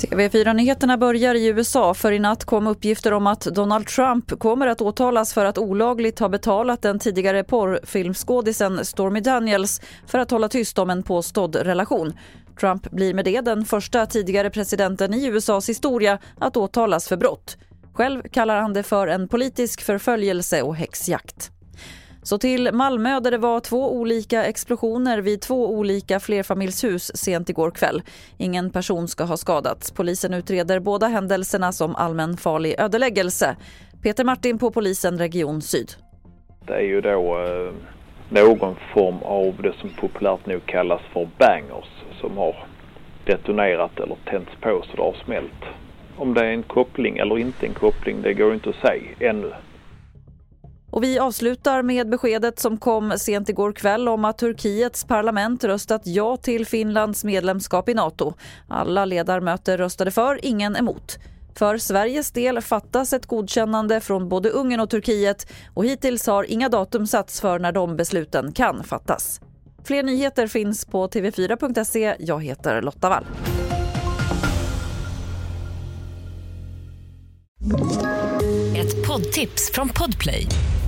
TV4-nyheterna börjar i USA för i natt kom uppgifter om att Donald Trump kommer att åtalas för att olagligt ha betalat den tidigare porrfilmskådisen Stormy Daniels för att hålla tyst om en påstådd relation. Trump blir med det den första tidigare presidenten i USAs historia att åtalas för brott. Själv kallar han det för en politisk förföljelse och häxjakt. Så till Malmö där det var två olika explosioner vid två olika flerfamiljshus sent igår kväll. Ingen person ska ha skadats. Polisen utreder båda händelserna som allmänfarlig ödeläggelse. Peter Martin på polisen Region Syd. Det är ju då eh, någon form av det som populärt nog kallas för bangers som har detonerat eller tänts på så det har smält. Om det är en koppling eller inte en koppling det går inte att säga ännu. Och vi avslutar med beskedet som kom sent igår kväll om att Turkiets parlament röstat ja till Finlands medlemskap i Nato. Alla ledamöter röstade för, ingen emot. För Sveriges del fattas ett godkännande från både Ungern och Turkiet och hittills har inga datum satts för när de besluten kan fattas. Fler nyheter finns på tv4.se. Jag heter Lotta Wall. Ett poddtips från Podplay.